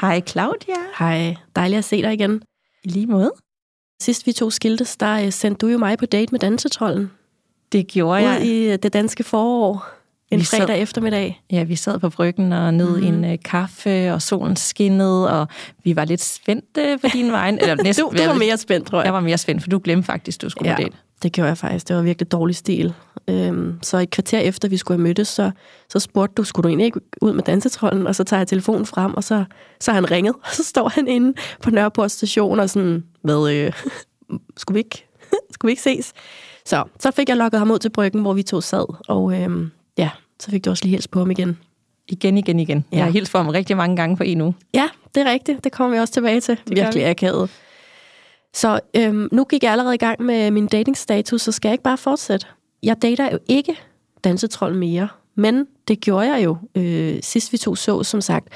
Hej Claudia. Hej, dejligt at se dig igen. I lige måde. Sidst vi to skiltes, der øh, sendte du jo mig på date med dansetrollen. Det gjorde jeg. Ud i øh, det danske forår. En Vi fredag sad- eftermiddag. Ja, vi sad på bryggen og nød Mhm. mm. en uh, kaffe, og solen skinnede, og vi var lidt spændte på din vej. Eller næsten, Du, du var mere spændt, tror jeg. Jeg var mere spændt, for du glemte faktisk, du skulle ja, date. det gjorde jeg faktisk. Det var virkelig dårlig stil. Øhm, så et kvarter efter, vi skulle have mødtes, så, så spurgte du, skulle du egentlig ikke ud med dansetrollen? Og så tager jeg telefonen frem, og så, så har han ringet. Og så står han inde på Nørreport station og sådan, hvad, øh, skulle, vi ikke, skulle vi ikke ses? Så, så fik jeg lukket ham ud til bryggen, hvor vi to sad. Og øhm, ja, så fik du også lige hils på ham igen. Igen, igen, igen. Ja. Jeg har hilst for ham rigtig mange gange på en uge. Ja, det er rigtigt. Det kommer vi også tilbage til. gør Virkelig vi. akavet. Så øhm, nu gik jeg allerede i gang med min datingstatus, så skal jeg ikke bare fortsætte. Jeg dater jo ikke dansetrol mere, men det gjorde jeg jo øh, sidst vi to så, som sagt.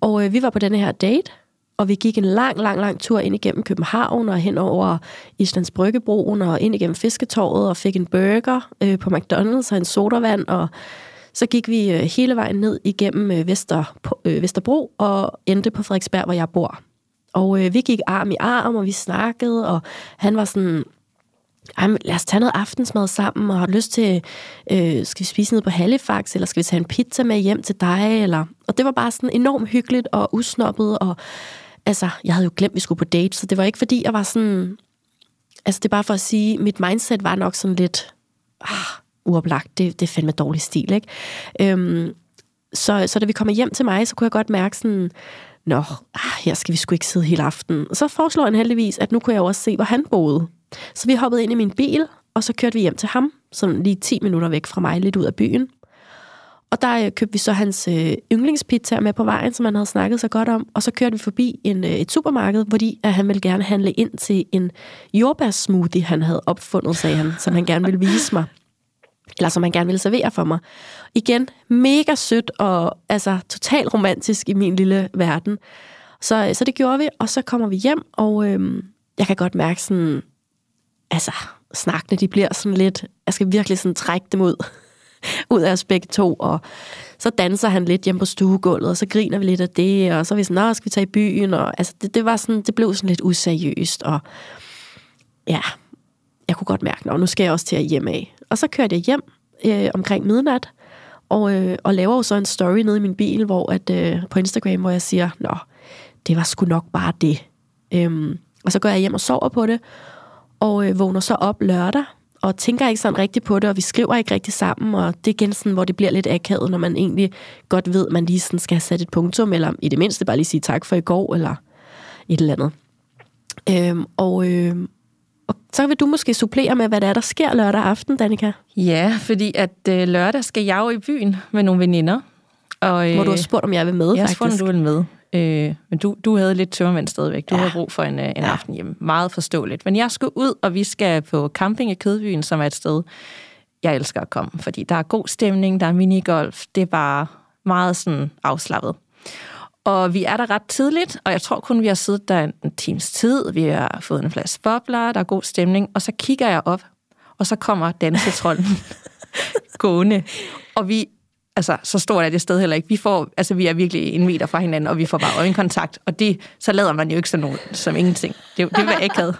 Og øh, vi var på denne her date, og vi gik en lang, lang, lang tur ind igennem København og hen over Islands Bryggebroen og ind igennem Fisketorvet og fik en burger øh, på McDonald's og en sodavand og så gik vi øh, hele vejen ned igennem øh, Vester, øh, Vesterbro og endte på Frederiksberg, hvor jeg bor. Og øh, vi gik arm i arm, og vi snakkede, og han var sådan, "Ej, lad os tage noget aftensmad sammen, og har lyst til, øh, skal vi spise noget på Halifax, eller skal vi tage en pizza med hjem til dig? Eller, og det var bare sådan enormt hyggeligt og usnoppet, og altså, jeg havde jo glemt, at vi skulle på date, så det var ikke fordi, jeg var sådan, altså det er bare for at sige, mit mindset var nok sådan lidt, ah, uoplagt, det, det er fandme dårlig stil, ikke? Øhm, så, så da vi kommer hjem til mig, så kunne jeg godt mærke sådan, nå, ah, her skal vi sgu ikke sidde hele aftenen. Så foreslår han heldigvis, at nu kunne jeg jo også se, hvor han boede. Så vi hoppede ind i min bil, og så kørte vi hjem til ham, sådan lige 10 minutter væk fra mig, lidt ud af byen. Og der øh, købte vi så hans øh, yndlingspizza med på vejen, som han havde snakket så godt om. Og så kørte vi forbi en, øh, et supermarked, fordi at han ville gerne handle ind til en jordbærsmoothie, han havde opfundet, sagde han, som han gerne ville vise mig. Eller som han gerne ville servere for mig. Igen, mega sødt og altså totalt romantisk i min lille verden. Så, øh, så det gjorde vi, og så kommer vi hjem, og øhm, jeg kan godt mærke sådan, altså snakkene, de bliver sådan lidt, jeg skal virkelig sådan trække dem ud, ud af os begge to, og så danser han lidt hjemme på stuegulvet, og så griner vi lidt af det, og så er vi sådan, nå, skal vi tage i byen, og altså det, det var sådan, det blev sådan lidt useriøst, og ja, jeg kunne godt mærke, at nu skal jeg også til at hjem af. Og så kørte jeg hjem øh, omkring midnat, og, øh, og laver jo så en story nede i min bil, hvor at, øh, på Instagram, hvor jeg siger, nå, det var sgu nok bare det. Øhm, og så går jeg hjem og sover på det, og øh, vågner så op lørdag, og tænker ikke sådan rigtigt på det, og vi skriver ikke rigtig sammen, og det er igen sådan, hvor det bliver lidt akavet, når man egentlig godt ved, at man lige sådan skal have sat et punktum, eller i det mindste bare lige sige tak for i går, eller et eller andet. Øhm, og, øh, så vil du måske supplere med, hvad der er, der sker lørdag aften, Danika. Ja, fordi at øh, lørdag skal jeg jo i byen med nogle veninder. Og, øh, Hvor du har spurgt, om jeg vil med, jeg faktisk. spurgte, om du ville med. Øh, men du, du havde lidt tørmand stadigvæk. Du Ja. havde brug for en, øh, en ja. aften hjemme. Meget forståeligt. Men jeg skal ud, og vi skal på camping i Kødbyen, som er et sted, jeg elsker at komme. Fordi der er god stemning, der er minigolf. Det er bare meget sådan afslappet. Og vi er der ret tidligt, og jeg tror kun, vi har siddet der en, times tid. Vi har fået en flaske bobler, der er god stemning. Og så kigger jeg op, og så kommer dansetrollen gående. Og vi, altså, så stort er det sted heller ikke. Vi, får, altså, vi er virkelig en meter fra hinanden, og vi får bare øjenkontakt. Og det, så lader man jo ikke sådan noget, som ingenting. Det, det var akavet.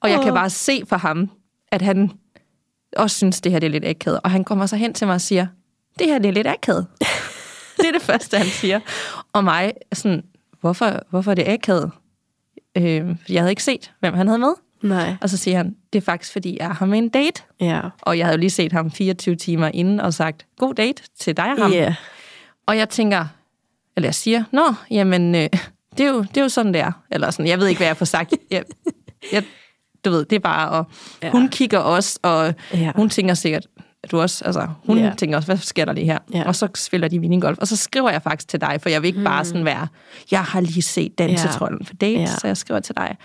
Og jeg kan bare se på ham, at han også synes, det her det er lidt akavet. Og han kommer så hen til mig og siger, det her det er lidt akavet. det er det første, han siger. Og mig sådan, hvorfor, hvorfor er det akavet? Øh, jeg havde ikke set, hvem han havde med. Nej. Og så siger han, det er faktisk, fordi jeg har med en date. Ja. Og jeg havde jo lige set ham 24 timer inden og sagt, god date til dig og ham. Ja. Og jeg tænker, eller jeg siger, nå, jamen, øh, det, er jo, det er jo sådan, det er. Eller sådan, jeg ved ikke, hvad jeg får sagt. Jeg, jeg, du ved, det er bare, og Ja. hun kigger også, og ja. hun tænker sikkert, du også, altså, hun yeah. tænker også, hvad sker der lige her? Ja. Og så spiller de minigolf, og så skriver jeg faktisk til dig, for jeg vil ikke mm. bare sådan være, jeg har lige set dansetrolden for date, Ja. ja. så jeg skriver til dig,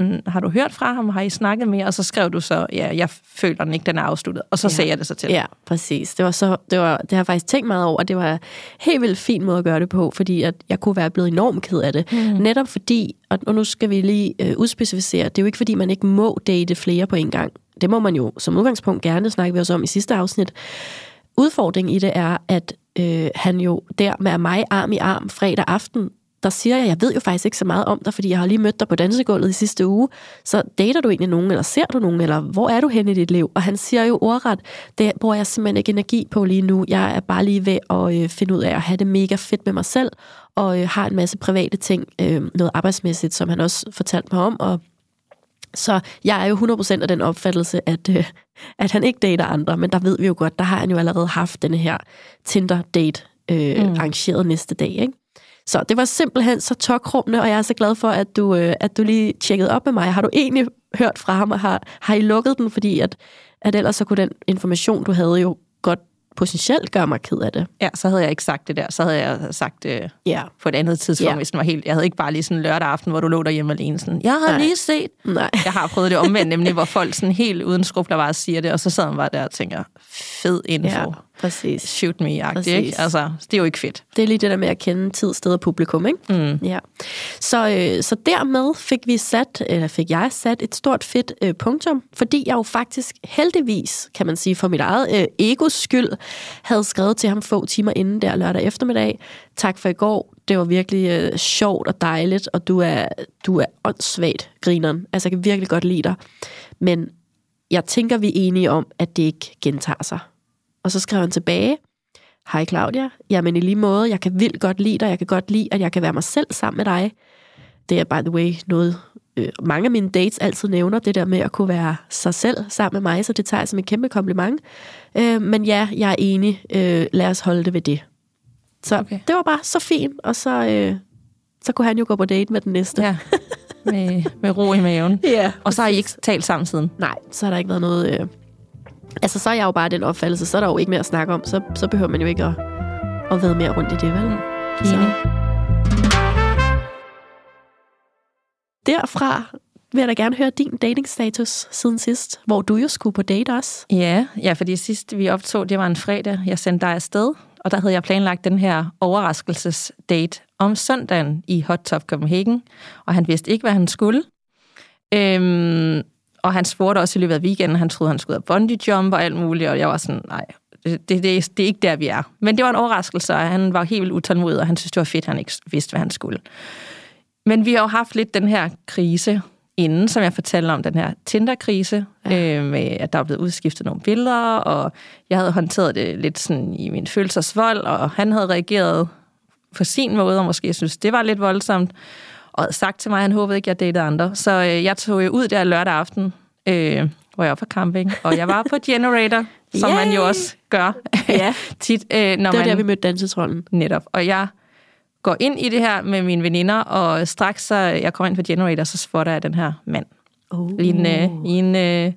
mm, har du hørt fra ham, har I snakket mere? Og så skrev du så, ja, jeg føler den ikke, den er afsluttet. Og så Ja. sagde jeg det så til. Ja, præcis. Det var så, det var, det har jeg faktisk tænkt meget over, og det var en helt vildt fin måde at gøre det på, fordi at jeg kunne være blevet enormt ked af det. Mm. Netop fordi, og nu skal vi lige øh, udspecificere, det er jo ikke fordi, man ikke må date flere på en gang. Det må man jo som udgangspunkt gerne snakke vi os om i sidste afsnit. Udfordringen i det er, at øh, han jo der med mig arm i arm fredag aften, der siger jeg, jeg ved jo faktisk ikke så meget om dig, fordi jeg har lige mødt dig på dansegulvet i sidste uge. Så dater du egentlig nogen, eller ser du nogen, eller hvor er du henne i dit liv? Og han siger jo ordret, det bruger jeg simpelthen ikke energi på lige nu. Jeg er bare lige ved at øh, finde ud af at have det mega fedt med mig selv, og øh, har en masse private ting, øh, noget arbejdsmæssigt, som han også fortalte mig om, og så jeg er jo 100% af den opfattelse, at, øh, at han ikke dater andre, men der ved vi jo godt, der har han jo allerede haft denne her Tinder-date øh, mm. arrangeret næste dag. Ikke? Så det var simpelthen så tokrummende, og jeg er så glad for, at du, øh, at du lige tjekkede op med mig. Har du egentlig hørt fra ham, og har, har I lukket den? Fordi at, at ellers så kunne den information, du havde jo potentielt gøre mig ked af det. Ja, så havde jeg ikke sagt det der. Så havde jeg sagt det Ja. på et andet tidspunkt, Ja. hvis den var helt... Jeg havde ikke bare lige sådan lørdag aften, hvor du lå derhjemme alene sådan, jeg har Nej. Lige set... Nej. Jeg har prøvet det omvendt, nemlig hvor folk sådan helt uden skrubler bare siger det, og så sad man bare der og tænker, fed info. Ja. Præcis. Shoot me-agtigt, ikke? Altså, det er jo ikke fedt. Det er lige det der med at kende tid, sted og publikum, ikke? Mm. Ja. Så, øh, så dermed fik vi sat, eller fik jeg sat et stort fedt øh, punktum, fordi jeg jo faktisk heldigvis, kan man sige, for mit eget øh, egos skyld, havde skrevet til ham få timer inden der lørdag eftermiddag. Tak for i går. Det var virkelig øh, sjovt og dejligt, og du er, du er åndssvagt grineren. Altså, jeg kan virkelig godt lide dig. Men jeg tænker, vi er enige om, at det ikke gentager sig. Og så skrev han tilbage, Hej Claudia. Jamen i lige måde, jeg kan vildt godt lide dig. Jeg kan godt lide, at jeg kan være mig selv sammen med dig. Det er by the way noget, øh, mange af mine dates altid nævner, det der med at kunne være sig selv sammen med mig, så det tager jeg som et kæmpe kompliment. Øh, men ja, jeg er enig. Øh, lad os holde det ved det. Så okay. Det var bare så fint, og så, øh, så kunne han jo gå på date med den næste. Ja, med, med ro i maven. ja. Og så har I ikke talt sammen siden. Nej, så har der ikke været noget... Øh... Altså, så er jeg jo bare den opfattelse, så er der jo ikke mere at snakke om. Så, så behøver man jo ikke at, at være mere rundt i det, vel? Så. Derfra vil jeg da gerne høre din datingstatus siden sidst, hvor du jo skulle på date også. Ja, ja, fordi sidst vi optog, det var en fredag, jeg sendte dig afsted, og der havde jeg planlagt den her overraskelsesdate om søndagen i Hot Top Copenhagen, og han vidste ikke, hvad han skulle. Øhm, og han spurgte også i løbet af weekenden, han troede, han skulle have bungee jump og alt muligt, og jeg var sådan, nej, det, det, det, er- ikke der, vi er. Men det var en overraskelse, og han var helt utålmodig, og han synes, det var fedt, at han ikke vidste, hvad han skulle. Men vi har jo haft lidt den her krise inden, som jeg fortalte om, den her Tinder-krise, ja. øh, med at der er blevet udskiftet nogle billeder, og jeg havde håndteret det lidt sådan i min følelsesvold, og han havde reageret på sin måde, og måske synes, det var lidt voldsomt, og sagt til mig, at han håbede ikke, at jeg datede andre. Så øh, jeg tog ud der lørdag aften, øh, hvor jeg var på camping, og jeg var på Generator, som man jo også gør Ja. tit, øh, når Det var man... der, vi mødte dansetrollen. Netop. Og jeg går ind i det her med mine veninder, og straks så jeg kommer ind på Generator, så spotter jeg den her mand Oh. i en, øh, i en, øh,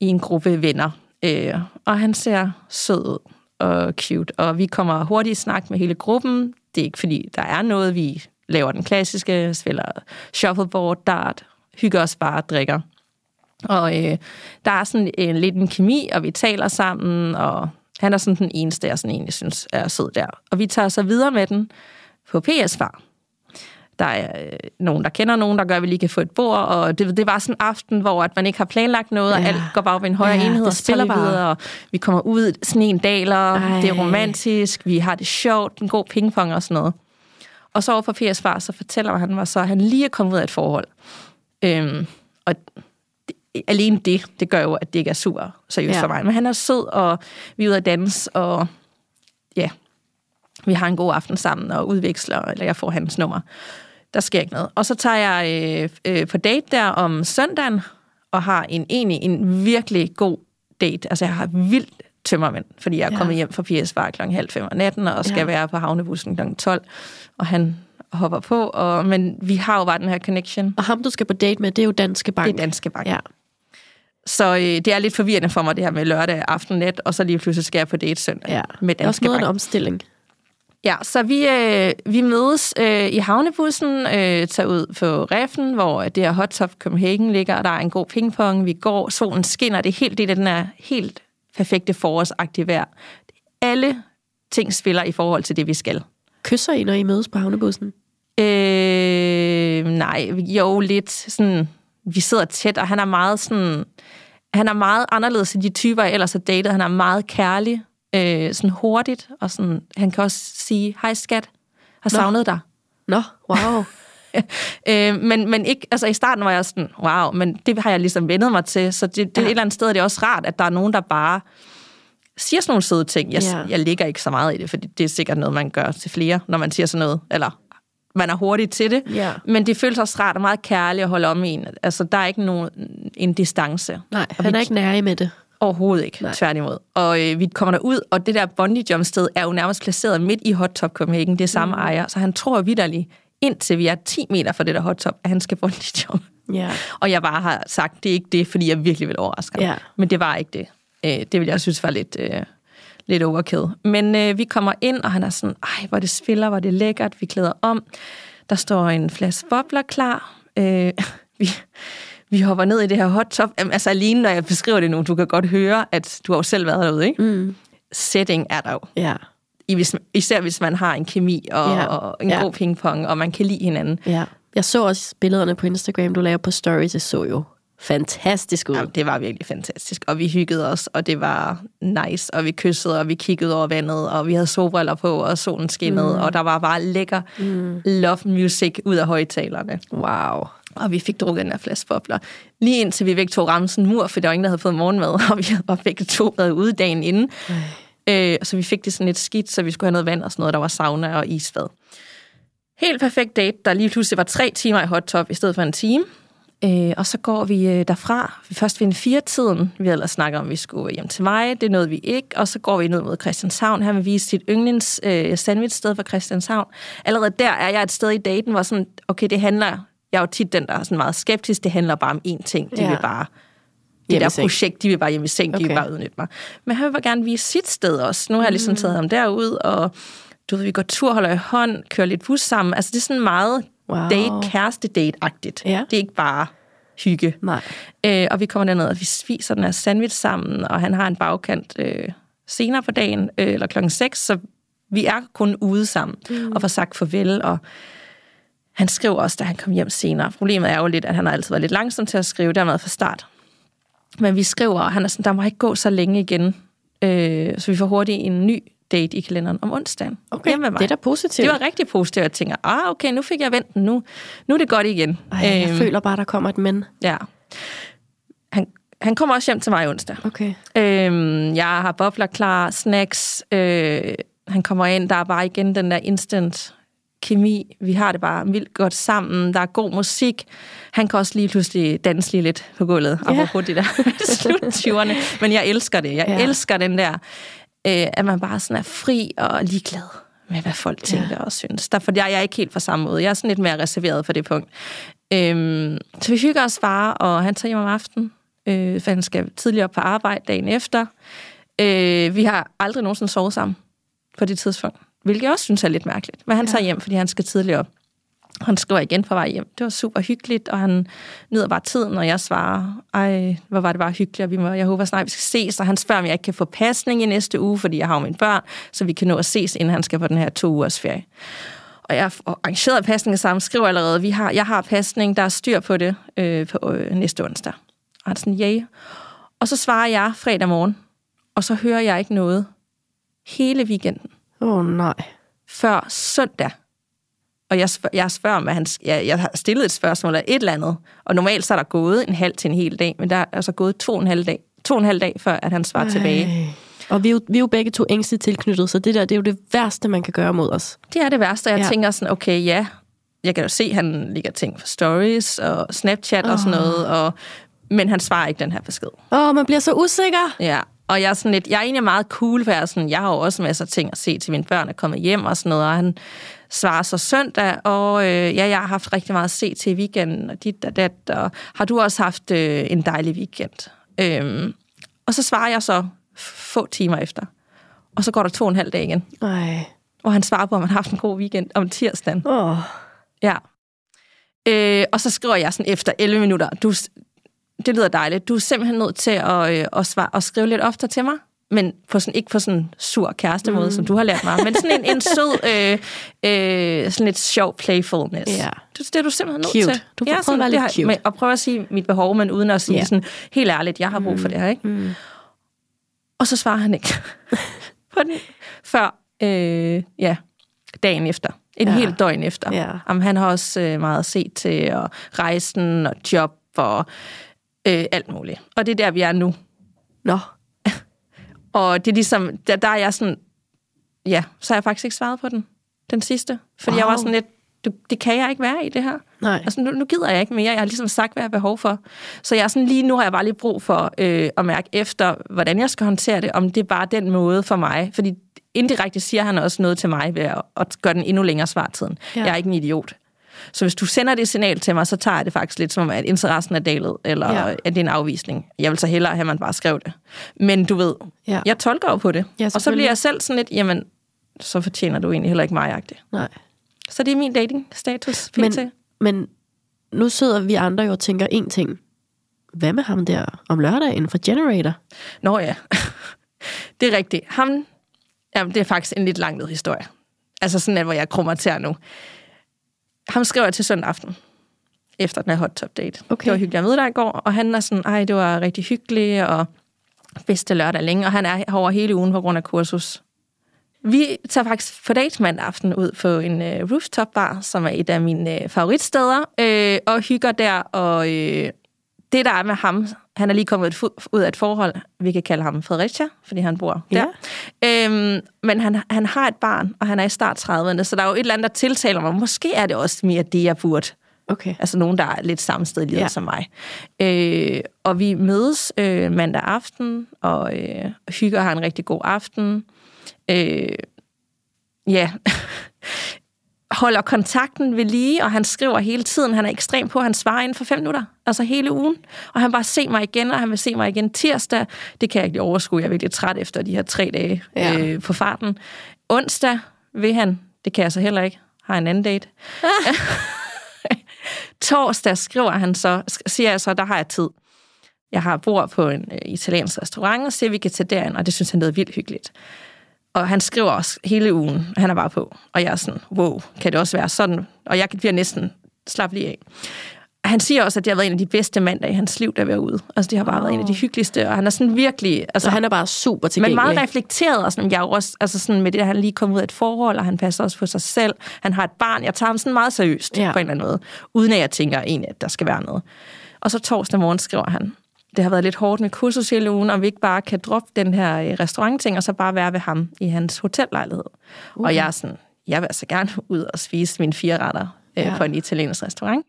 i en gruppe venner. Øh, og han ser sød ud og cute, og vi kommer hurtigt i snak med hele gruppen. Det er ikke fordi, der er noget, vi laver den klassiske, spiller shuffleboard, dart, hygger os bare og drikker. Og øh, der er sådan en lidt en kemi, og vi taler sammen, og han er sådan den eneste, jeg sådan egentlig synes er sød der. Og vi tager så videre med den på PS-far. Der er øh, nogen, der kender nogen, der gør, at vi lige kan få et bord, og det, det var sådan en aften, hvor at man ikke har planlagt noget, og Ja. alt går bare op i en højere Ja, enhed, og spiller bare. videre, og vi kommer ud, sådan en daler, Ej. det er romantisk, vi har det sjovt, en god pingpong og sådan noget. Og så over på PS-far, så fortæller han mig så, at han lige er kommet ud af et forhold. Øhm, og det, alene det, det gør jo, at det ikke er super seriøst ja. for mig. Men han er sød, og vi er ude at danse, og ja, vi har en god aften sammen og udveksler, eller jeg får hans nummer. Der sker ikke noget. Og så tager jeg øh, øh, på date der om søndagen, og har en egentlig en virkelig god date. Altså jeg har vildt tømmermænd, fordi jeg er Ja. kommet hjem fra PS Bar klokken halv fem om natten, og skal Ja. være på havnebussen klokken 12, og han hopper på, og, men vi har jo bare den her connection. Og ham, du skal på date med, det er jo Danske Bank. Det er Danske Bank. Ja. Så øh, det er lidt forvirrende for mig, det her med lørdag aften net, og så lige pludselig skal jeg på date søndag Ja, med det er også danske noget en omstilling. Ja, så vi, øh, vi mødes øh, i havnebussen, øh, tager ud på Reffen, hvor det her Hot Top Copenhagen ligger, og der er en god pingpong. Vi går, solen skinner, det er helt det, den er helt perfekte forårsagtige vejr. Alle ting spiller i forhold til det, vi skal. Kysser I, når I mødes på havnebussen? Øh, nej, jo lidt sådan, vi sidder tæt, og han er meget sådan, han er meget anderledes end de typer, jeg ellers har datet. Han er meget kærlig, øh, sådan hurtigt, og sådan, han kan også sige, hej skat, har Nå. savnet dig. Nå, wow. øh, men, men ikke, altså i starten var jeg sådan, wow, men det har jeg ligesom vendet mig til, så det, det ja. Et eller andet sted er det også rart, at der er nogen, der bare siger sådan nogle søde ting. Jeg, Ja. jeg ligger ikke så meget i det, fordi det er sikkert noget, man gør til flere, når man siger sådan noget, eller man er hurtig til det. Ja. Men det føles også rart og meget kærligt at holde om en. Altså, der er ikke nogen, en distance. Nej, Og han vi- er ikke nærig med det. Overhovedet ikke. Nej. tværtimod. Og øh, vi kommer derud, og det der bungee jump sted er jo nærmest placeret midt i Hot Top Copenhagen. Det er samme mm. ejer, så han tror vidderligt, indtil vi er 10 meter fra det der Hot Top, at han skal bungee jump. Ja. Og jeg bare har sagt, det er ikke det, fordi jeg virkelig vil overraske ham. Ja. Men det var ikke det. Øh, det vil jeg synes var lidt, øh, lidt overkill. Men øh, vi kommer ind, og han er sådan, ej, hvor det spiller, hvor det er lækkert, vi klæder om. Der står en flaske bobler klar. Øh, vi, vi hopper ned i det her hot top. Jamen, altså alene, når jeg beskriver det nu, du kan godt høre, at du har jo selv været derude, ikke? Mm. Setting er der jo. Ja. Hvis, især hvis man har en kemi og, Ja. og en Ja. god pingpong, og man kan lide hinanden. ja. Jeg så også billederne på Instagram, du lavede på stories. Det så jo fantastisk ud. Jamen, det var virkelig fantastisk, og vi hyggede os, og det var nice, og vi kyssede, og vi kiggede over vandet, og vi havde solbriller på, og solen skinnede, mm. og der var bare lækker mm. love music ud af højtalerne. Wow. Og vi fik drukket den her flaske bobler. Lige indtil vi begge to ramte sådan en mur, for der var ingen, der havde fået morgenmad, og vi havde bare begge to været ude dagen inden. Øh, så vi fik det sådan lidt skidt, så vi skulle have noget vand og sådan noget. Der var sauna og isbad. Helt perfekt date, der lige pludselig var tre timer i hot top i stedet for en time. Øh, og så går vi øh, derfra. Vi først ved en fire-tiden. Vi havde ellers snakket om, at vi skulle hjem til mig. Det nåede vi ikke. Og så går vi ned mod Christianshavn. Han vil vise sit yndlings øh, sandwichsted for Christianshavn. Allerede der er jeg et sted i daten, hvor sådan, okay, det handler... Jeg er jo tit den, der er sådan meget skeptisk. Det handler bare om én ting. De Ja. ja. vil bare... Det der seng. projekt, de vil bare hjem i seng, de Okay. vil bare udnytte mig. Men han vil bare gerne vise sit sted også. Nu har jeg ligesom taget ham derud, og du ved, vi går tur, holder i hånd, kører lidt bus sammen. Altså, det er sådan meget Wow. date, kæreste-date-agtigt. Ja. Det er ikke bare hygge. Nej. Øh, og vi kommer derned, og vi spiser den her sandwich sammen, og han har en bagkant øh, senere på dagen, øh, eller klokken 6, så vi er kun ude sammen mm. og får sagt farvel, og han skrev også, da han kom hjem senere. Problemet er jo lidt, at han har altid været lidt langsom til at skrive, dermed fra start. Men vi skriver, og han er sådan, der må ikke gå så længe igen, øh, så vi får hurtigt en ny date i kalenderen om onsdagen. Okay, Hjemme med mig. det er da positivt. Det var rigtig positivt. Jeg tænker, ah, okay, nu fik jeg vendt. Nu, nu er det godt igen. Ej, jeg Øhm, føler bare, der kommer et men. Ja. Han, han kommer også hjem til mig onsdag. Okay. Øhm, jeg har bobler klar, snacks. Øh, han kommer ind, der er bare igen den der instant kemi. Vi har det bare vildt godt sammen. Der er god musik. Han kan også lige pludselig danse lige lidt på gulvet. Ja. Apropos det der slut Men jeg elsker det. Jeg Ja. elsker den der, øh, at man bare sådan er fri og ligeglad med, hvad folk tænker ja. og synes. Derfor jeg, jeg er ikke helt på samme måde. Jeg er sådan lidt mere reserveret for det punkt. Øhm, så vi hygger os bare, og han tager hjem om aftenen, øh, for han skal tidligere op på arbejde dagen efter. Øh, vi har aldrig nogensinde sovet sammen på det tidspunkt, hvilket jeg også synes er lidt mærkeligt. Men han Ja. tager hjem, fordi han skal tidligere op. Han skriver igen på vej hjem. Det var super hyggeligt, og han nyder bare tiden, og jeg svarer, ej, hvor var det bare hyggeligt, og vi må, jeg håber snart, vi skal ses. Og han spørger, om jeg ikke kan få pasning i næste uge, fordi jeg har jo mine børn, så vi kan nå at ses, inden han skal på den her to ugers ferie. Og jeg har arrangeret pasning sammen, skriver allerede, vi har, jeg har pasning, der er styr på det øh, på øh, næste onsdag. Og han er sådan, ja. Og så svarer jeg fredag morgen, og så hører jeg ikke noget hele weekenden Åh, oh, nej. før søndag. Og jeg, spørger, jeg spørger om, at han, jeg, jeg har stillet et spørgsmål eller et eller andet, og normalt så er der gået en halv til en hel dag, men der er altså gået to og en halv dag, to og en halv dag før, at han svarer tilbage. Ej. Og vi er, jo, vi er jo begge to ængstligt tilknyttet, så det der, det er jo det værste, man kan gøre mod os. Det er det værste, jeg Ja. tænker sådan, okay, ja, jeg kan jo se, at han ligger ting på stories og Snapchat oh. og sådan noget, og, men han svarer ikke den her besked. Åh, oh, man bliver så usikker. Ja, og jeg er, sådan lidt, jeg er egentlig meget cool, for jeg, er sådan, jeg har jo også masser af ting at se til mine børn er kommet hjem og sådan noget, og han svarer så søndag, og øh, ja, jeg har haft rigtig meget at se til i weekenden, og dit og dat, og har du også haft øh, en dejlig weekend? Øhm, og så svarer jeg så få timer efter. Og så går der to og en halv dag igen. Ej. Og han svarer på, om han har haft en god weekend om tirsdagen. Åh. Ja. Øh, og så skriver jeg sådan efter 11 minutter, du, det lyder dejligt, du er simpelthen nødt til at, øh, at, svare, at skrive lidt oftere til mig, men på sådan, ikke på sådan en sur kærestemåde, mm. som du har lært mig, men sådan en, en sød, øh, øh, sådan lidt sjov playfulness. Ja. Det, det er du simpelthen nødt Cute. til. Du får prøve sådan, at være lidt har- cute. Med, og prøve at sige mit behov, men uden at sige Ja. sådan, helt ærligt, jeg har brug for det her, ikke? Mm. Og så svarer han ikke på den, før øh, ja, dagen efter. Et Ja. ja. helt døgn efter. Ja. Jamen, han har også øh, meget set til og rejsen og job og øh, alt muligt. Og det er der, vi er nu. Nå. Og det er ligesom, der, der er jeg sådan, ja, så har jeg faktisk ikke svaret på den, den sidste. Fordi wow. jeg var sådan lidt, du, det kan jeg ikke være i det her. Nej. Altså, nu, nu gider jeg ikke mere. Jeg har ligesom sagt, hvad jeg har behov for. Så jeg er sådan, lige nu har jeg bare lige brug for øh, at mærke efter, hvordan jeg skal håndtere det, om det er bare den måde for mig. Fordi indirekte siger han også noget til mig ved at, at gøre den endnu længere svartiden. Ja. Jeg er ikke en idiot. Så hvis du sender det signal til mig, så tager jeg det faktisk lidt som om, at interessen er dalet, eller Ja. at det er en afvisning. Jeg vil så hellere have, at man bare skrev det. Men du ved, Ja. jeg tolker jo på det. Ja, og så bliver jeg selv sådan lidt, jamen, så fortjener du egentlig heller ikke mig -agtigt. Nej. Så det er min dating-status. Men, men nu sidder vi andre jo og tænker én ting. Hvad med ham der om lørdagen fra Generator? Nå ja, det er rigtigt. Ham, jamen, det er faktisk en lidt langled historie. Altså sådan, at, hvor jeg krummer til nu. Ham skrev jeg til søndag aften, efter den her hot top date. Okay. Det var hyggeligt at møde dig i går, og han er sådan, ej, det var rigtig hyggeligt, og bedste lørdag længe, og han er over hele ugen på grund af kursus. Vi tager faktisk på date mandag aften ud på en øh, rooftop bar, som er et af mine øh, favoritsteder, øh, og hygger der, og øh, det, der er med ham, han er lige kommet ud- af et forhold, vi kan kalde ham Fredericia, fordi han bor der. Øhm, men han, han har et barn, og han er i start 30'erne, så der er jo et eller andet, der tiltaler mig. Måske er det også mere det, jeg burde. Okay. Altså nogen, der er lidt samme sted i livet Ja. ja. som mig. Øh, og vi mødes øh, mandag aften, og øh, hygger og har en rigtig god aften. Øh, ja, holder kontakten ved lige, og han skriver hele tiden. Han er ekstrem på, at han svarer inden for fem minutter. Altså hele ugen. Og han bare se mig igen, og han vil se mig igen tirsdag. Det kan jeg ikke overskue. Jeg er virkelig træt efter de her tre dage Ja. øh, på farten. Onsdag vil han. Det kan jeg så heller ikke. Har en anden date. Torsdag skriver han så, siger jeg så, der har jeg tid. Jeg har bord på en øh, italiensk restaurant, og siger, at vi kan tage derind, og det synes han lyder vildt hyggeligt. Og han skriver også hele ugen, han er bare på. Og jeg er sådan, wow, kan det også være sådan? Og jeg bliver næsten slap lige af. Han siger også, at det har været en af de bedste mandage i hans liv, der var ude. Altså, det har bare oh. været en af de hyggeligste, og han er sådan virkelig... Altså, Så han er bare super men tilgængelig. meget reflekteret, og sådan, jeg er også, altså sådan med det, at han lige kom ud af et forhold, og han passer også på sig selv. Han har et barn. Jeg tager ham sådan meget seriøst ja. på en eller anden måde, uden at jeg tænker egentlig, at der skal være noget. Og så torsdag morgen skriver han, det har været lidt hårdt med kursus hele ugen, om vi ikke bare kan droppe den her øh, restaurantting, og så bare være ved ham i hans hotellejlighed. Uh. Og jeg er sådan, jeg vil altså gerne ud og spise mine fire retter øh, Ja. ja. på en italiensk restaurant.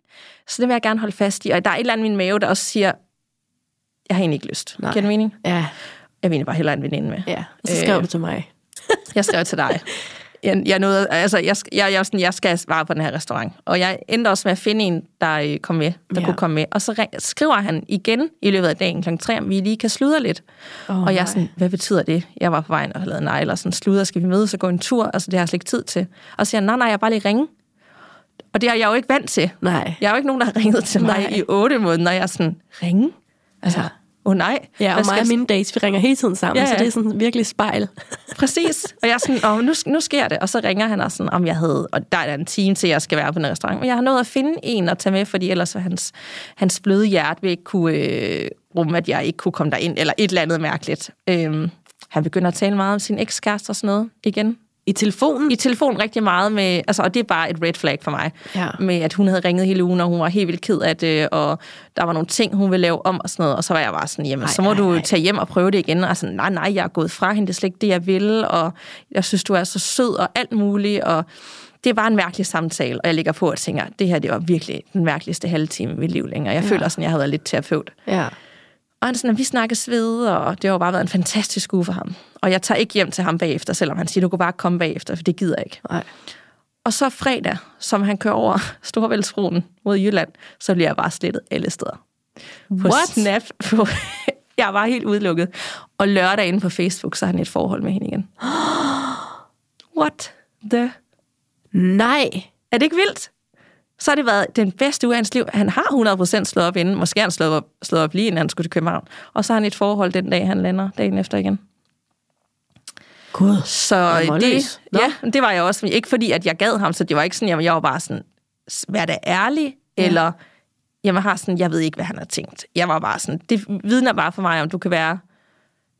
Så det vil jeg gerne holde fast i. Og der er et eller andet i min mave, der også siger, jeg har egentlig ikke lyst. Nej. Giver det mening? Ja, Jeg vil egentlig bare hellere en veninde med. ja. Og så skrev Øh, du til mig. Jeg skrev til dig. Jeg, jeg, nåede, altså, jeg, jeg, jeg, sådan, jeg skal svare på den her restaurant. Og jeg endte også med at finde en, der øh, kom med, der Ja. kunne komme med. Og så ring, skriver han igen i løbet af dagen kl. 3, om vi lige kan sludre lidt. Oh, og jeg er sådan, hvad betyder det? Jeg var på vejen og havde lavet negler, sådan sludre, skal vi mødes og gå en tur? Altså, det har jeg slet ikke tid til. Og så siger han, nej, nej, jeg bare lige ringe. Og det er jeg jo ikke vant til. Nej. Jeg er jo ikke nogen, der har ringet til mig Nej. i otte måneder, og jeg er sådan, ringe? Altså, Ja. Åh oh, nej. Ja, og mig og mine dates, vi ringer hele tiden sammen, Ja, så ja. det er sådan virkelig spejl. Præcis. Og jeg er sådan, Åh, nu, nu sker det. Og så ringer han og sådan, om jeg havde, og der er en time til, jeg skal være på den restaurant. Men jeg har nået at finde en at tage med, fordi ellers var hans, hans bløde hjerte vil ikke kunne øh, rumme, at jeg ikke kunne komme derind, eller et eller andet mærkeligt. Øhm, han begynder at tale meget om sin ekskæreste og sådan noget igen. I telefonen? I telefon rigtig meget med, altså, og det er bare et red flag for mig, Ja. med at hun havde ringet hele ugen, og hun var helt vildt ked af det, og der var nogle ting, hun ville lave om og sådan noget, og så var jeg bare sådan, jamen, Ej, så må ej, du ej. tage hjem og prøve det igen, og sådan, nej, nej, jeg er gået fra hende, det er slet ikke det, jeg vil, og jeg synes, du er så sød og alt muligt, og det var en mærkelig samtale, og jeg ligger på og tænker, det her, det var virkelig den mærkeligste halve time i mit liv længere. Jeg Ja. føler sådan, jeg havde været lidt terapeut. Ja. Og han er sådan, at vi snakkes ved, og det har jo bare været en fantastisk uge for ham. Og jeg tager ikke hjem til ham bagefter, selvom han siger, du kan bare komme bagefter, for det gider jeg ikke. Nej. Og så fredag, som han kører over Storvældsbroen mod Jylland, så bliver jeg bare slettet alle steder. På What? Snap, på Jeg var helt udelukket. Og lørdag inde på Facebook, så har han et forhold med hende igen. What the... Nej. Er det ikke vildt? Så har det været den bedste uge af hans liv. Han har 100% slået op inden. Måske han slået op, slået op lige inden han skulle til København. Og så har han et forhold den dag, han lander dagen efter igen. Gud. Så det. Nå. ja, det var jeg også. Ikke fordi, at jeg gad ham, så det var ikke sådan, jeg, jeg var bare sådan, vær da ærlig, ja. eller jeg har sådan, jeg ved ikke, hvad han har tænkt. Jeg var bare sådan, det vidner bare for mig, om du kan være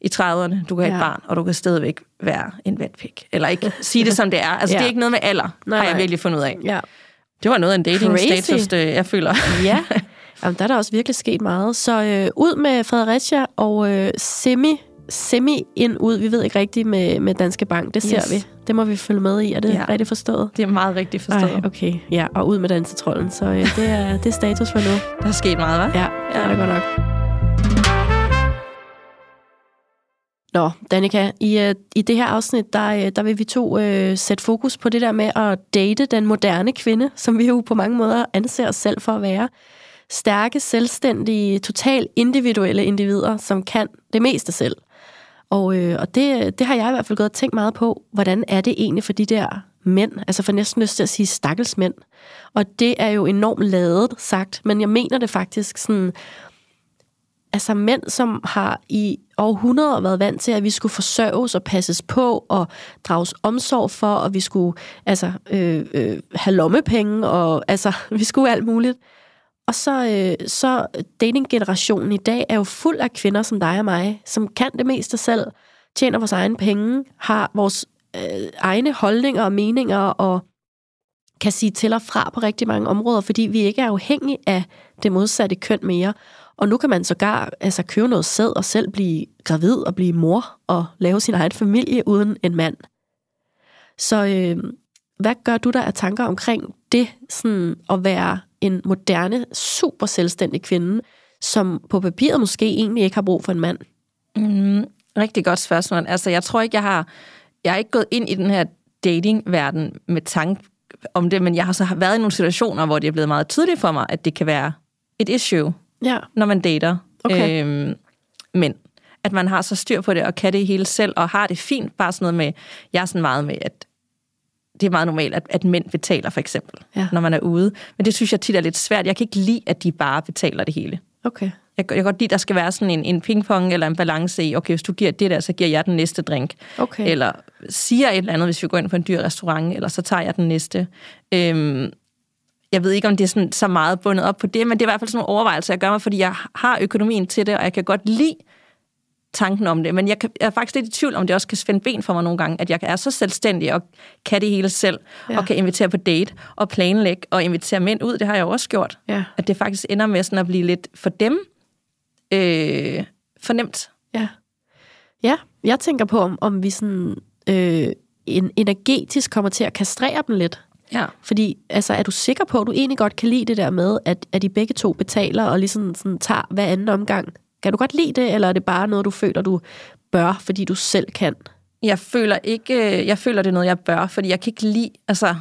i 30'erne, du kan have Ja. et barn, og du kan stadigvæk være en vatpik. Eller ikke sige det, som det er. Altså, Ja. det er ikke noget med alder, Nej, har jeg virkelig fundet ud af. Ja. Det var noget af en dating-status, det, jeg føler. Ja, Jamen, der er der også virkelig sket meget. Så øh, ud med Fredericia og øh, semi, semi ind ud. Vi ved ikke rigtigt med, med Danske Bank. Det ser Yes. vi. Det må vi følge med i. Er det Ja. ja. rigtigt forstået? Det er meget rigtigt forstået. Ej, okay. Ja, og ud med dansetrollen. Så øh, det, er, det er status for nu. Der er sket meget, hva'? Ja, det er det godt nok. Nå, Danika, i, øh, i det her afsnit, der, øh, der vil vi to øh, sætte fokus på det der med at date den moderne kvinde, som vi jo på mange måder anser os selv for at være. Stærke, selvstændige, totalt individuelle individer, som kan det meste selv. Og, øh, og det, det har jeg i hvert fald gået og tænkt meget på, hvordan er det egentlig for de der mænd, altså for næsten lyst til at sige stakkels mænd. Og det er jo enormt ladet sagt, men jeg mener det faktisk sådan, altså mænd, som har i århundreder været vant til, at vi skulle forsørges og passes på og drages omsorg for, og vi skulle altså, øh, øh, have lommepenge, og altså, vi skulle alt muligt. Og så, øh, så datinggenerationen i dag er jo fuld af kvinder som dig og mig, som kan det meste selv, tjener vores egne penge, har vores øh, egne holdninger og meninger, og kan sige til og fra på rigtig mange områder, fordi vi ikke er afhængige af det modsatte køn mere. Og nu kan man sågar altså, købe noget sæd og selv blive gravid og blive mor og lave sin egen familie uden en mand. Så øh, hvad gør du der af tanker omkring det sådan at være en moderne, super selvstændig kvinde, som på papiret måske egentlig ikke har brug for en mand? Mm, rigtig godt spørgsmål. Altså, jeg tror ikke, jeg har... Jeg er ikke gået ind i den her datingverden med tanke om det, men jeg har så været i nogle situationer, hvor det er blevet meget tydeligt for mig, at det kan være et issue, Ja, når man dater Okay. øhm, mænd. At man har så styr på det, og kan det hele selv, og har det fint. Bare sådan noget med... Jeg er sådan meget med, at det er meget normalt, at, at mænd betaler, for eksempel, Ja. når man er ude. Men det synes jeg tit er lidt svært. Jeg kan ikke lide, at de bare betaler det hele. okay. Jeg, jeg kan godt lide, at der skal være sådan en, en pingpong eller en balance i, okay, hvis du giver det der, så giver jeg den næste drink. Okay. Eller siger et eller andet, hvis vi går ind på en dyr restaurant, eller så tager jeg den næste. Øhm, jeg ved ikke, om det er sådan, så meget bundet op på det, men det er i hvert fald sådan nogle overvejelser, jeg gør mig, fordi jeg har økonomien til det, og jeg kan godt lide tanken om det, men jeg, kan, jeg er faktisk lidt i tvivl, om det også kan spænde ben for mig nogle gange, at jeg er så selvstændig og kan det hele selv, Ja. og kan invitere på date og planlægge og invitere mænd ud, det har jeg jo også gjort. Ja. At det faktisk ender med sådan at blive lidt for dem øh, fornemt. Ja. Ja, jeg tænker på, om, om vi sådan øh, en, energetisk kommer til at kastrere dem lidt. Ja. Fordi altså, er du sikker på, at du egentlig godt kan lide det der med, at, at I begge to betaler og ligesom sådan, tager hver anden omgang? Kan du godt lide det, eller er det bare noget, du føler, du bør, fordi du selv kan? Jeg føler ikke, øh, jeg føler, det er noget, jeg bør, fordi jeg kan ikke lide, altså,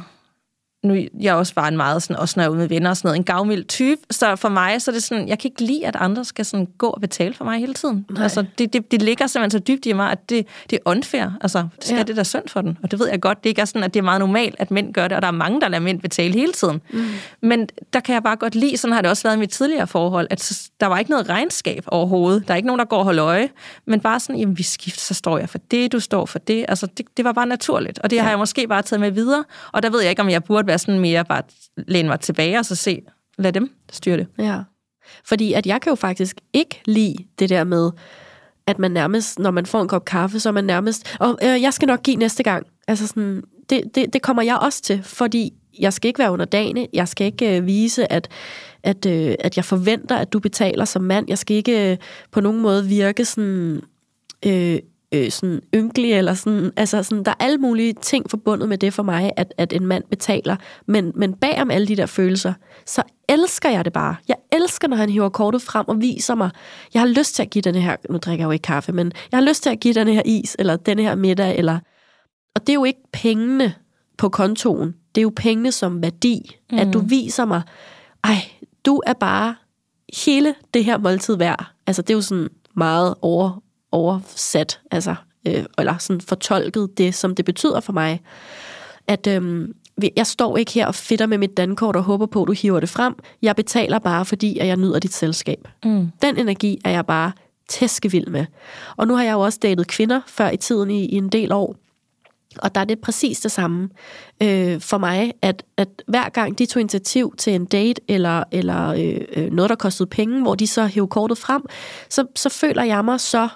nu jeg er også bare en meget, sådan, også når jeg er ude med venner og sådan noget, en gavmild type, så for mig, så er det sådan, jeg kan ikke lide, at andre skal sådan gå og betale for mig hele tiden. Nej. Altså, det, det, det ligger simpelthen så dybt i mig, at det, det er unfair. Altså, det skal Ja. det der synd for den. Og det ved jeg godt, det ikke er sådan, at det er meget normalt, at mænd gør det, og der er mange, der lader mænd betale hele tiden. Mm. Men der kan jeg bare godt lide, sådan har det også været i mit tidligere forhold, at der var ikke noget regnskab overhovedet. Der er ikke nogen, der går og holder øje. Men bare sådan, jamen vi skifter, så står jeg for det, du står for det. Altså, det, det var bare naturligt. Og det ja. har jeg måske bare taget med videre. Og der ved jeg ikke, om jeg burde være sådan mere bare læne mig tilbage og så se, lad dem styre det. Ja. Fordi at jeg kan jo faktisk ikke lide det der med, at man nærmest, når man får en kop kaffe, så er man nærmest, og øh, jeg skal nok give næste gang. Altså sådan, det, det, det kommer jeg også til, fordi jeg skal ikke være under dagene, Jeg skal ikke øh, vise, at, at, øh, at jeg forventer, at du betaler som mand. Jeg skal ikke øh, på nogen måde virke sådan, øh, øh, sådan ynkelig, eller sådan, altså sådan, der er alle mulige ting forbundet med det for mig, at, at en mand betaler. Men, men bag om alle de der følelser, så elsker jeg det bare. Jeg elsker, når han hiver kortet frem og viser mig, jeg har lyst til at give den her, nu drikker jeg jo ikke kaffe, men jeg har lyst til at give den her is, eller den her middag, eller, og det er jo ikke pengene på kontoen, det er jo pengene som værdi, mm. at du viser mig, ej, du er bare hele det her måltid værd. Altså, det er jo sådan meget over, oversat, altså, øh, eller sådan fortolket det, som det betyder for mig. At øh, jeg står ikke her og fitter med mit dankort og håber på, at du hiver det frem. Jeg betaler bare, fordi at jeg nyder dit selskab. Mm. Den energi er jeg bare tæskevild med. Og nu har jeg jo også datet kvinder før i tiden i, i en del år. Og der er det præcis det samme øh, for mig, at, at hver gang de tog initiativ til en date, eller, eller øh, øh noget, der kostede penge, hvor de så hævde kortet frem, så, så føler jeg mig så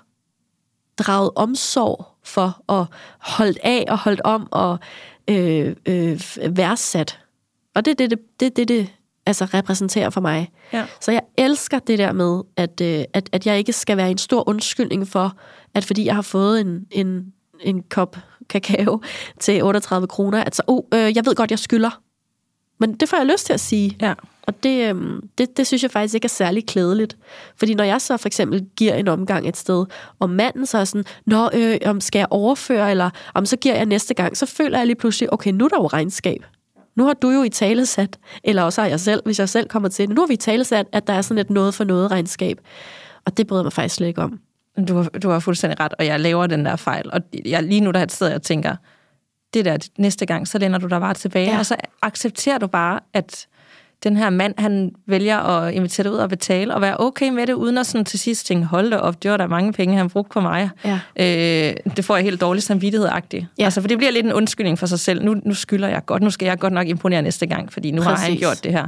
draget omsorg for at holde af og holde om og øh, øh, værdsat. Og det er det, det, det, det, det altså repræsenterer for mig. Ja. Så jeg elsker det der med, at, øh, at, at jeg ikke skal være en stor undskyldning for, at fordi jeg har fået en, en, en kop kakao til 38 kroner, at så, oh, øh, jeg ved godt, jeg skylder. Men det får jeg lyst til at sige. Ja. Og det, øh, det, det synes jeg faktisk ikke er særlig klædeligt. Fordi når jeg så for eksempel giver en omgang et sted, og manden så er sådan, Nå, øh, om skal jeg overføre, eller om så giver jeg næste gang, så føler jeg lige pludselig, okay, nu er der jo regnskab. Nu har du jo i talesat, eller også har jeg selv, hvis jeg selv kommer til det, nu har vi i talesat, at der er sådan et noget for noget regnskab. Og det bryder mig faktisk slet ikke om. Du har, du har fuldstændig ret, og jeg laver den der fejl. Og jeg, lige nu der er sted, jeg tænker, det der næste gang, så lænder du dig bare tilbage, ja. og så accepterer du bare, at den her mand, han vælger at invitere dig ud og betale, og være okay med det, uden at sådan til sidst tænke, hold da op, det var der mange penge, han brugte på mig. Ja. Øh, det får jeg helt dårligt samvittighed-agtigt. Ja. Altså, for det bliver lidt en undskyldning for sig selv. Nu, nu skylder jeg godt, nu skal jeg godt nok imponere næste gang, fordi nu Præcis. har han gjort det her.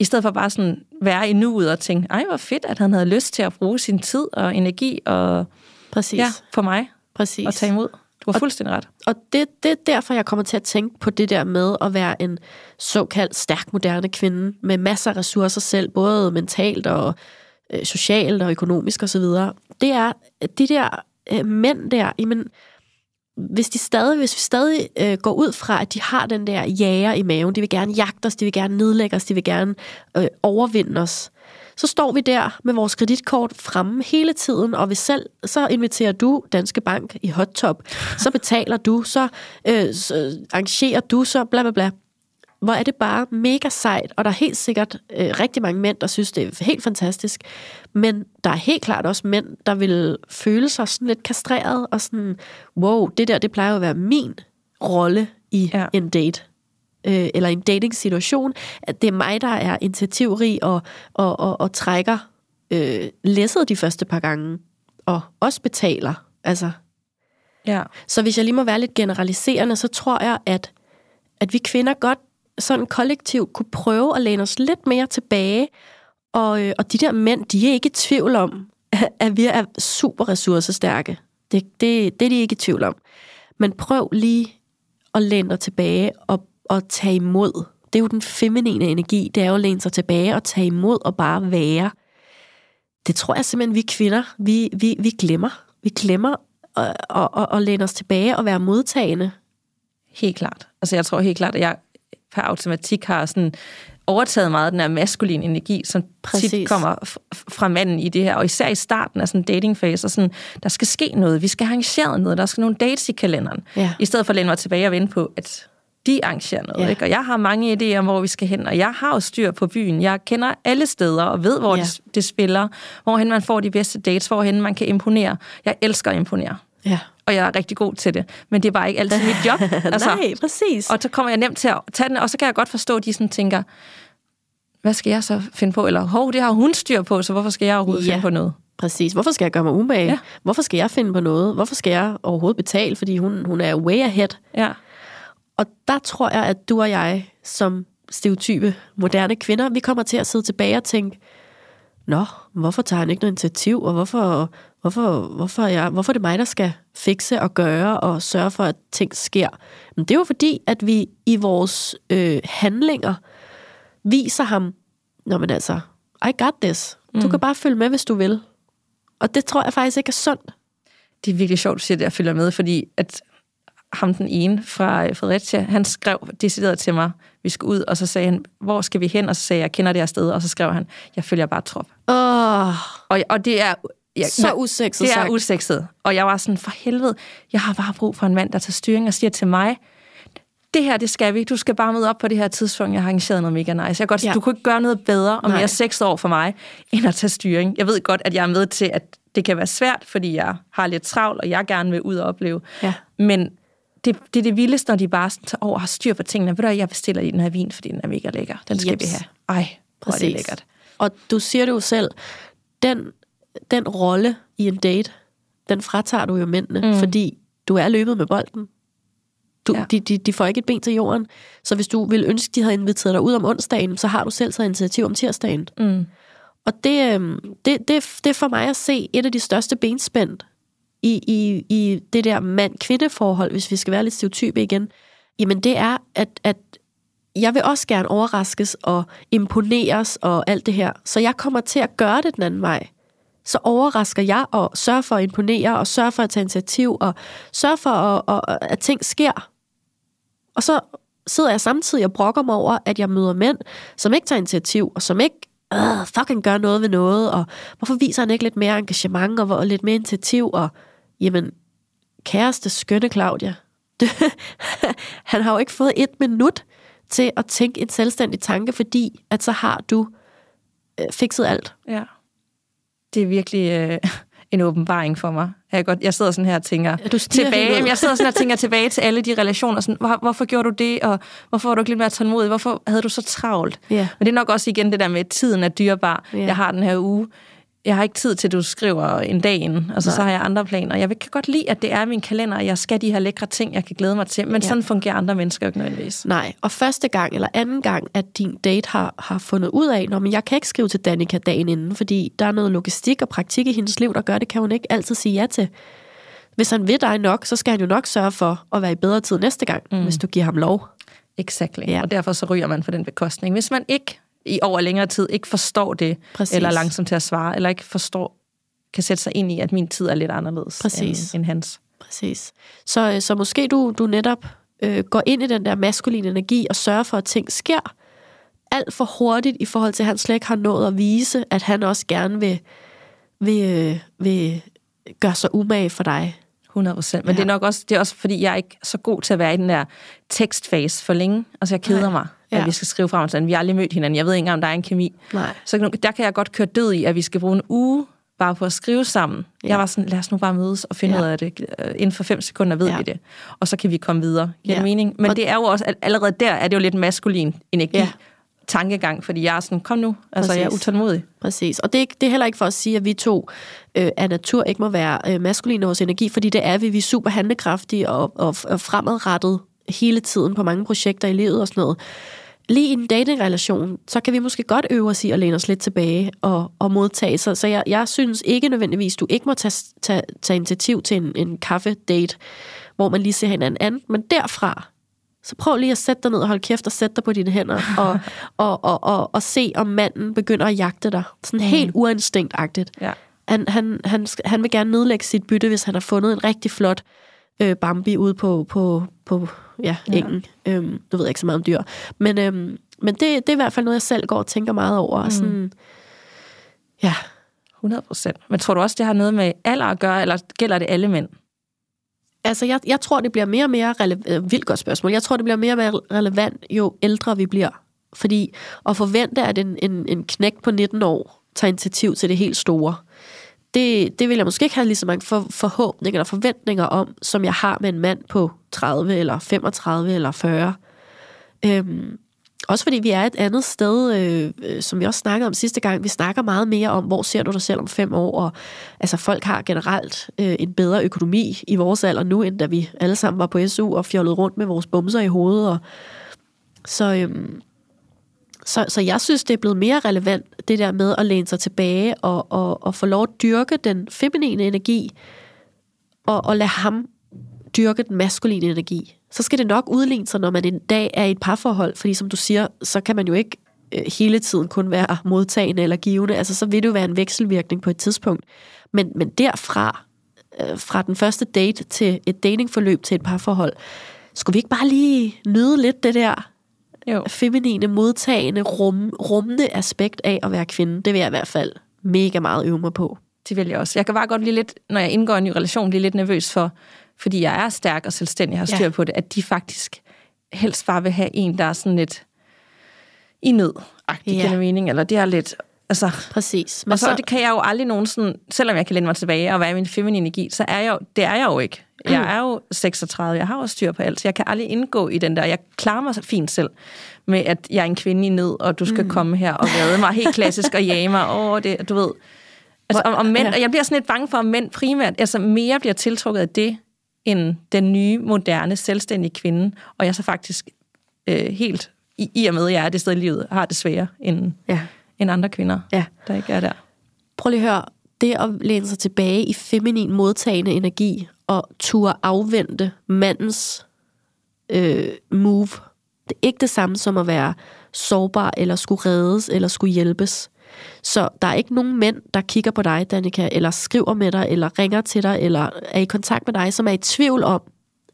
I stedet for bare sådan være i nuet og tænke, ej, hvor fedt, at han havde lyst til at bruge sin tid og energi og Præcis. Ja, for mig Præcis. at tage imod. Du har fuldstændig ret. Og det, det er derfor, jeg kommer til at tænke på det der med at være en såkaldt stærk moderne kvinde med masser af ressourcer selv, både mentalt og øh, socialt og økonomisk osv. Det er de der øh, mænd der, jamen, hvis, de stadig, hvis vi stadig øh, går ud fra, at de har den der jager i maven, de vil gerne jagte os, de vil gerne nedlægge os, de vil gerne øh, overvinde os, så står vi der med vores kreditkort fremme hele tiden, og hvis selv, så inviterer du Danske Bank i hot top, så betaler du, så, øh, så arrangerer du, så bla bla bla. Hvor er det bare mega sejt, og der er helt sikkert øh, rigtig mange mænd, der synes, det er helt fantastisk. Men der er helt klart også mænd, der vil føle sig sådan lidt kastreret, og sådan, wow, det der, det plejer at være min rolle i ja. en date øh, eller en dating-situation, at det er mig, der er initiativrig og, og, og, og trækker øh, læsset de første par gange, og også betaler. Altså. Ja. Så hvis jeg lige må være lidt generaliserende, så tror jeg, at, at vi kvinder godt sådan kollektivt kunne prøve at læne os lidt mere tilbage, og, øh, og de der mænd, de er ikke i tvivl om, at vi er super ressourcestærke. Det, det, det er de ikke i tvivl om. Men prøv lige at læne dig tilbage og at tage imod. Det er jo den feminine energi, det er jo at læne sig tilbage og tage imod og bare være. Det tror jeg simpelthen, vi kvinder, vi, vi, vi glemmer. Vi glemmer at, at, at, at læne os tilbage og være modtagende. Helt klart. Altså jeg tror helt klart, at jeg per automatik har sådan overtaget meget den her maskuline energi, som Præcis. tit kommer fra manden i det her, og især i starten af sådan en datingfase, og sådan, der skal ske noget, vi skal arrangere noget, der skal nogle dates i kalenderen, ja. i stedet for at læne mig tilbage og vente på, at de arrangerer noget, ja. ikke? og jeg har mange idéer om, hvor vi skal hen, og jeg har jo styr på byen. Jeg kender alle steder og ved, hvor ja. det, det spiller, hvorhen man får de bedste dates, hvorhen man kan imponere. Jeg elsker at imponere. Ja. Og jeg er rigtig god til det. Men det er bare ikke altid mit job. Altså, Nej, præcis. Og så kommer jeg nemt til at tage den, og så kan jeg godt forstå, at de sådan tænker, hvad skal jeg så finde på? Eller, hov, det har hun styr på, så hvorfor skal jeg overhovedet ja. finde på noget? Præcis. Hvorfor skal jeg gøre mig umage? Ja. Hvorfor skal jeg finde på noget? Hvorfor skal jeg overhovedet betale? Fordi hun, hun er way ahead. Ja. Og der tror jeg, at du og jeg, som stereotype moderne kvinder, vi kommer til at sidde tilbage og tænke, Nå, hvorfor tager han ikke noget initiativ, og hvorfor, hvorfor, hvorfor, jeg, hvorfor er det mig, der skal fikse og gøre og sørge for, at ting sker? Men det er jo fordi, at vi i vores øh, handlinger viser ham, Nå, men altså, I got this. Du mm. kan bare følge med, hvis du vil. Og det tror jeg faktisk ikke er sundt. Det er virkelig sjovt, at du siger det, at følger med, fordi at ham den ene fra øh, Fredericia, han skrev decideret til mig, vi skal ud, og så sagde han, hvor skal vi hen? Og så sagde jeg, jeg kender det her sted, og så skrev han, jeg følger bare trop. Oh. Og, og det er... Jeg, så usekset Det er usekset. Og jeg var sådan, for helvede, jeg har bare brug for en mand, der tager styring og siger til mig, det her, det skal vi. Du skal bare møde op på det her tidspunkt. Jeg har arrangeret noget mega nice. Jeg godt, Ja. Du kunne ikke gøre noget bedre og Nej. mere seks år for mig, end at tage styring. Jeg ved godt, at jeg er med til, at det kan være svært, fordi jeg har lidt travlt, og jeg gerne vil ud og opleve. Ja. Men det, det er det vildeste, når de bare sådan tager over og har styr på tingene. Ved du, jeg bestiller lige den her vin, fordi den er mega lækker. Den skal Jeps. vi have. Ej, hvor er det lækkert. Og du siger det jo selv, den, den rolle i en date, den fratager du jo mændene, mm. fordi du er løbet med bolden. Du, Ja. de, de, de får ikke et ben til jorden. Så hvis du vil ønske, de havde inviteret dig ud om onsdagen, så har du selv taget initiativ om tirsdagen. Mm. Og det, øhm, det, det, det er for mig at se et af de største benspænd i, i, i det der mand-kvinde-forhold, hvis vi skal være lidt stereotype igen. Jamen det er, at, at jeg vil også gerne overraskes og imponeres og alt det her. Så jeg kommer til at gøre det den anden vej. Så overrasker jeg og sørger for at imponere og sørger for at tage initiativ og sørger for, at, at, at ting sker. Og så sidder jeg samtidig og brokker mig over, at jeg møder mænd, som ikke tager initiativ, og som ikke øh, fucking gør noget ved noget, og hvorfor viser han ikke lidt mere engagement og, og lidt mere initiativ, og jamen, kæreste skønne Claudia, han har jo ikke fået et minut til at tænke en selvstændig tanke, fordi at så har du øh, fikset alt. Ja. Det er virkelig øh, en åbenbaring for mig. Jeg, godt, jeg sidder sådan her og tænker du tilbage. Jeg sidder sådan her og tænker tilbage til alle de relationer. Sådan, hvor, hvorfor gjorde du det, og hvorfor var du ikke lidt mere tålmodig? Hvorfor havde du så travlt? Ja. Men det er nok også igen det der med, at tiden er dyrebar. Ja. Jeg har den her uge. Jeg har ikke tid til, at du skriver en dag inden, og så, Nej. så har jeg andre planer. Jeg kan godt lide, at det er min kalender, og jeg skal de her lækre ting, jeg kan glæde mig til. Men Ja. sådan fungerer andre mennesker jo ikke nødvendigvis. Nej, og første gang eller anden gang, at din date har, har fundet ud af, at jeg kan ikke skrive til Danika dagen inden, fordi der er noget logistik og praktik i hendes liv, der gør, det kan hun ikke altid sige ja til. Hvis han vil dig nok, så skal han jo nok sørge for at være i bedre tid næste gang, mm. hvis du giver ham lov. Exactly. Ja. Og derfor så ryger man på den bekostning. Hvis man ikke i over længere tid ikke forstår det, Præcis. eller er langsom til at svare, eller ikke forstår, kan sætte sig ind i, at min tid er lidt anderledes Præcis. end, end hans. Præcis. Så, øh, så måske du, du netop øh, går ind i den der maskuline energi og sørger for, at ting sker alt for hurtigt i forhold til, at han slet ikke har nået at vise, at han også gerne vil, vil, øh, vil gøre sig umage for dig. 100 procent. Men Ja. det er nok også, det er også, fordi jeg er ikke så god til at være i den der tekstfase for længe. Altså, jeg keder. Nej. mig, Ja. at vi skal skrive frem sådan. Vi har aldrig mødt hinanden. Jeg ved ikke engang, om der er en kemi. Nej. Så der kan jeg godt køre død i, at vi skal bruge en uge bare på at skrive sammen. Ja. Jeg var sådan, lad os nu bare mødes og finde Ja. ud af det. Øh, Inden for fem sekunder ved Ja. vi det. Og så kan vi komme videre. Giver Ja. mening? Men Og- det er jo også, at allerede der er det jo lidt maskulin energi. Ja. Tankegang, fordi jeg er sådan, kom nu, altså jeg er Præcis. utålmodig. Præcis. Og det er, ikke- det er heller ikke for at sige, at vi to øh, af natur ikke må være øh, maskuline i vores energi, fordi det er vi. Vi er super handlekraftige og, og, og fremadrettet hele tiden på mange projekter i livet og sådan noget. Lige i en datingrelation, så kan vi måske godt øve os i at læne os lidt tilbage og, og modtage. Så, så jeg, jeg synes ikke nødvendigvis, du ikke må tage, tage, tage initiativ til en, en kaffe-date, hvor man lige ser hinanden an, men derfra, så prøv lige at sætte dig ned og holde kæft og sætte dig på dine hænder, og, og, og, og, og se, om manden begynder at jagte dig. Sådan helt uinstinktagtigt. Ja. Han, han, han, han vil gerne nedlægge sit bytte, hvis han har fundet en rigtig flot øh, Bambi ude på, på, på ja, engen. Ja. Øhm, nu ved jeg ikke så meget om dyr. Men, øhm, men det, det er i hvert fald noget, jeg selv går og tænker meget over. Mm. Sådan, ja, 100 procent. Men tror du også, det har noget med alder at gøre, eller gælder det alle mænd? altså jeg, jeg tror, det bliver mere og mere relevant. Øh, vildt godt spørgsmål. Jeg tror, det bliver mere og mere relevant, jo ældre vi bliver. Fordi at forvente, at en, en, en knægt på 19 år tager initiativ til det helt store, det, det vil jeg måske ikke have lige så mange for, forhåbninger eller forventninger om, som jeg har med en mand på 30 eller 35 eller 40. Øhm, også fordi vi er et andet sted, øh, øh, som vi også snakkede om sidste gang. Vi snakker meget mere om, hvor ser du dig selv om fem år. Og, altså folk har generelt øh, en bedre økonomi i vores alder nu, end da vi alle sammen var på SU og fjollede rundt med vores bumser i hovedet. Og, så, øhm, så, så jeg synes, det er blevet mere relevant, det der med at læne sig tilbage og, og, og få lov at dyrke den feminine energi, og, og lade ham dyrke den maskuline energi. Så skal det nok udligne sig, når man en dag er i et parforhold, fordi som du siger, så kan man jo ikke øh, hele tiden kun være modtagende eller givende, altså så vil det jo være en vekselvirkning på et tidspunkt. Men, men derfra, øh, fra den første date til et datingforløb til et parforhold, skulle vi ikke bare lige nyde lidt det der jo. feminine, modtagende, rum, rummende aspekt af at være kvinde? Det vil jeg i hvert fald mega meget øve mig på. Det vil jeg også. Jeg kan bare godt blive lidt, når jeg indgår i en ny relation, blive lidt nervøs for, fordi jeg er stærk og selvstændig, har styr Ja. på det, at de faktisk helst bare vil have en, der er sådan lidt i nød agtig Ja. mening, eller det er lidt, altså, Præcis. Men og så, så, det kan jeg jo aldrig nogen sådan, selvom jeg kan læne mig tilbage og være i min feminine energi, så er jeg jo, det er jeg jo ikke. Jeg er jo 36, jeg har jo styr på alt, så jeg kan aldrig indgå i den der, jeg klarer mig fint selv med, at jeg er en kvinde i nød, og du skal mm. komme her og redde mig helt klassisk og jage mig over det, du ved. Altså, om, om mænd, Ja. og jeg bliver sådan lidt bange for, at mænd primært, altså mere bliver tiltrukket af det, end den nye, moderne, selvstændige kvinde, og jeg så faktisk øh, helt, i, i og med, at jeg er det sted i livet, har det sværere end, Ja. end andre kvinder, Ja. der ikke er der. Prøv lige at høre. Det at læne sig tilbage i feminin modtagende energi og turde afvente mandens øh, move, det er ikke det samme som at være sårbar, eller skulle reddes, eller skulle hjælpes. Så der er ikke nogen mænd, der kigger på dig, Danika, eller skriver med dig, eller ringer til dig, eller er i kontakt med dig, som er i tvivl om,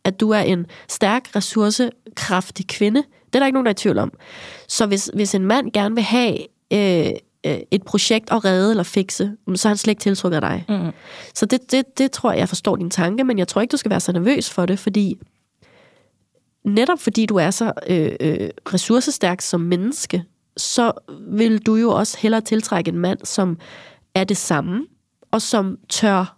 at du er en stærk, ressourcekraftig kvinde. Det er der ikke nogen, der er i tvivl om. Så hvis, hvis en mand gerne vil have øh, øh, et projekt at redde eller fikse, så er han slet ikke tiltrukket dig. Mm. Så det, det, det tror jeg, jeg forstår din tanke, men jeg tror ikke, du skal være så nervøs for det, fordi netop fordi du er så øh, øh, ressourcestærk som menneske, så vil du jo også hellere tiltrække en mand, som er det samme, og som tør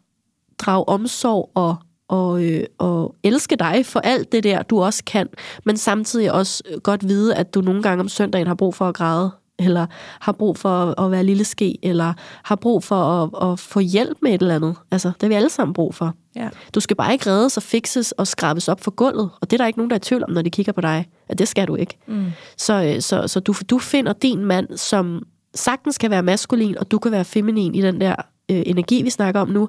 drage omsorg og, og, øh, og elske dig for alt det der, du også kan, men samtidig også godt vide, at du nogle gange om søndagen har brug for at græde, eller har brug for at, være lille ske, eller har brug for at, at få hjælp med et eller andet. Altså, det har vi alle sammen brug for. Ja. Du skal bare ikke reddes og fikses og skrabes op for gulvet, og det er der ikke nogen, der er i tvivl om, når de kigger på dig. At det skal du ikke. Mm. Så, øh, så, så du, du finder din mand, som sagtens kan være maskulin, og du kan være feminin i den der øh, energi, vi snakker om nu,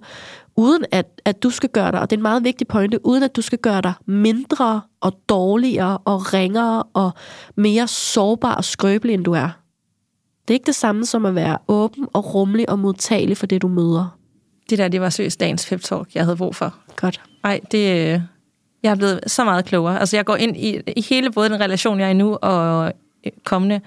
uden at, at du skal gøre dig, og det er en meget vigtig pointe, uden at du skal gøre dig mindre og dårligere og ringere og mere sårbar og skrøbelig, end du er. Det er ikke det samme som at være åben og rummelig og modtagelig for det, du møder. Det der, det var seriøst dagens pep talk, jeg havde brug for. Godt. Ej, det, øh, jeg er blevet så meget klogere. Altså, jeg går ind i, i hele både den relation, jeg er i nu, og øh, kommende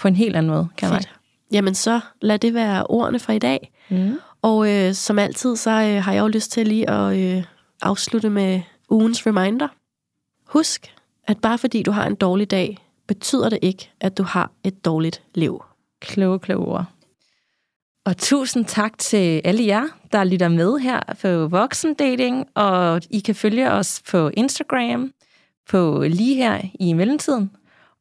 på en helt anden måde, kan jeg Fedt. Jamen så lad det være ordene fra i dag. Mm. Og øh, som altid, så øh, har jeg jo lyst til lige at øh, afslutte med ugens reminder. Husk, at bare fordi du har en dårlig dag, betyder det ikke, at du har et dårligt liv. Kloge, kloge ord. Og tusind tak til alle jer, der lytter med her på Voksendating, og I kan følge os på Instagram, på lige her i mellemtiden,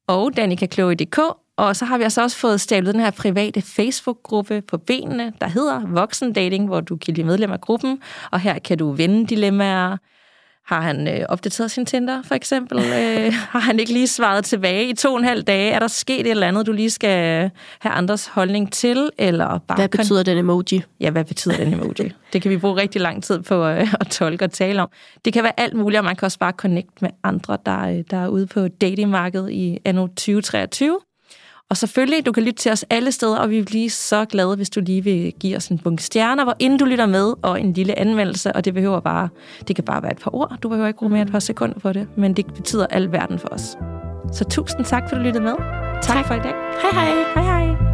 og danikakloge.dk, og så har vi altså også fået stablet den her private Facebook-gruppe på benene, der hedder Voksendating, hvor du kan blive medlem af gruppen, og her kan du vende dilemmaer, har han øh, opdateret sin Tinder, for eksempel? Øh, har han ikke lige svaret tilbage i to og en halv dage? Er der sket et eller andet, du lige skal have andres holdning til? Eller bare Hvad betyder den emoji? Ja, hvad betyder den emoji? Det kan vi bruge rigtig lang tid på øh, at tolke og tale om. Det kan være alt muligt, og man kan også bare connect med andre, der, øh, der er ude på datingmarkedet i anno 2023. Og selvfølgelig, du kan lytte til os alle steder, og vi vil blive så glade, hvis du lige vil give os en bunke stjerner, hvor inden du lytter med, og en lille anmeldelse, og det behøver bare, det kan bare være et par ord. Du behøver ikke bruge mere et par sekunder på det, men det betyder al verden for os. Så tusind tak, for at du lyttede med. Tak, tak. for i dag. Hej hej! Hej hej!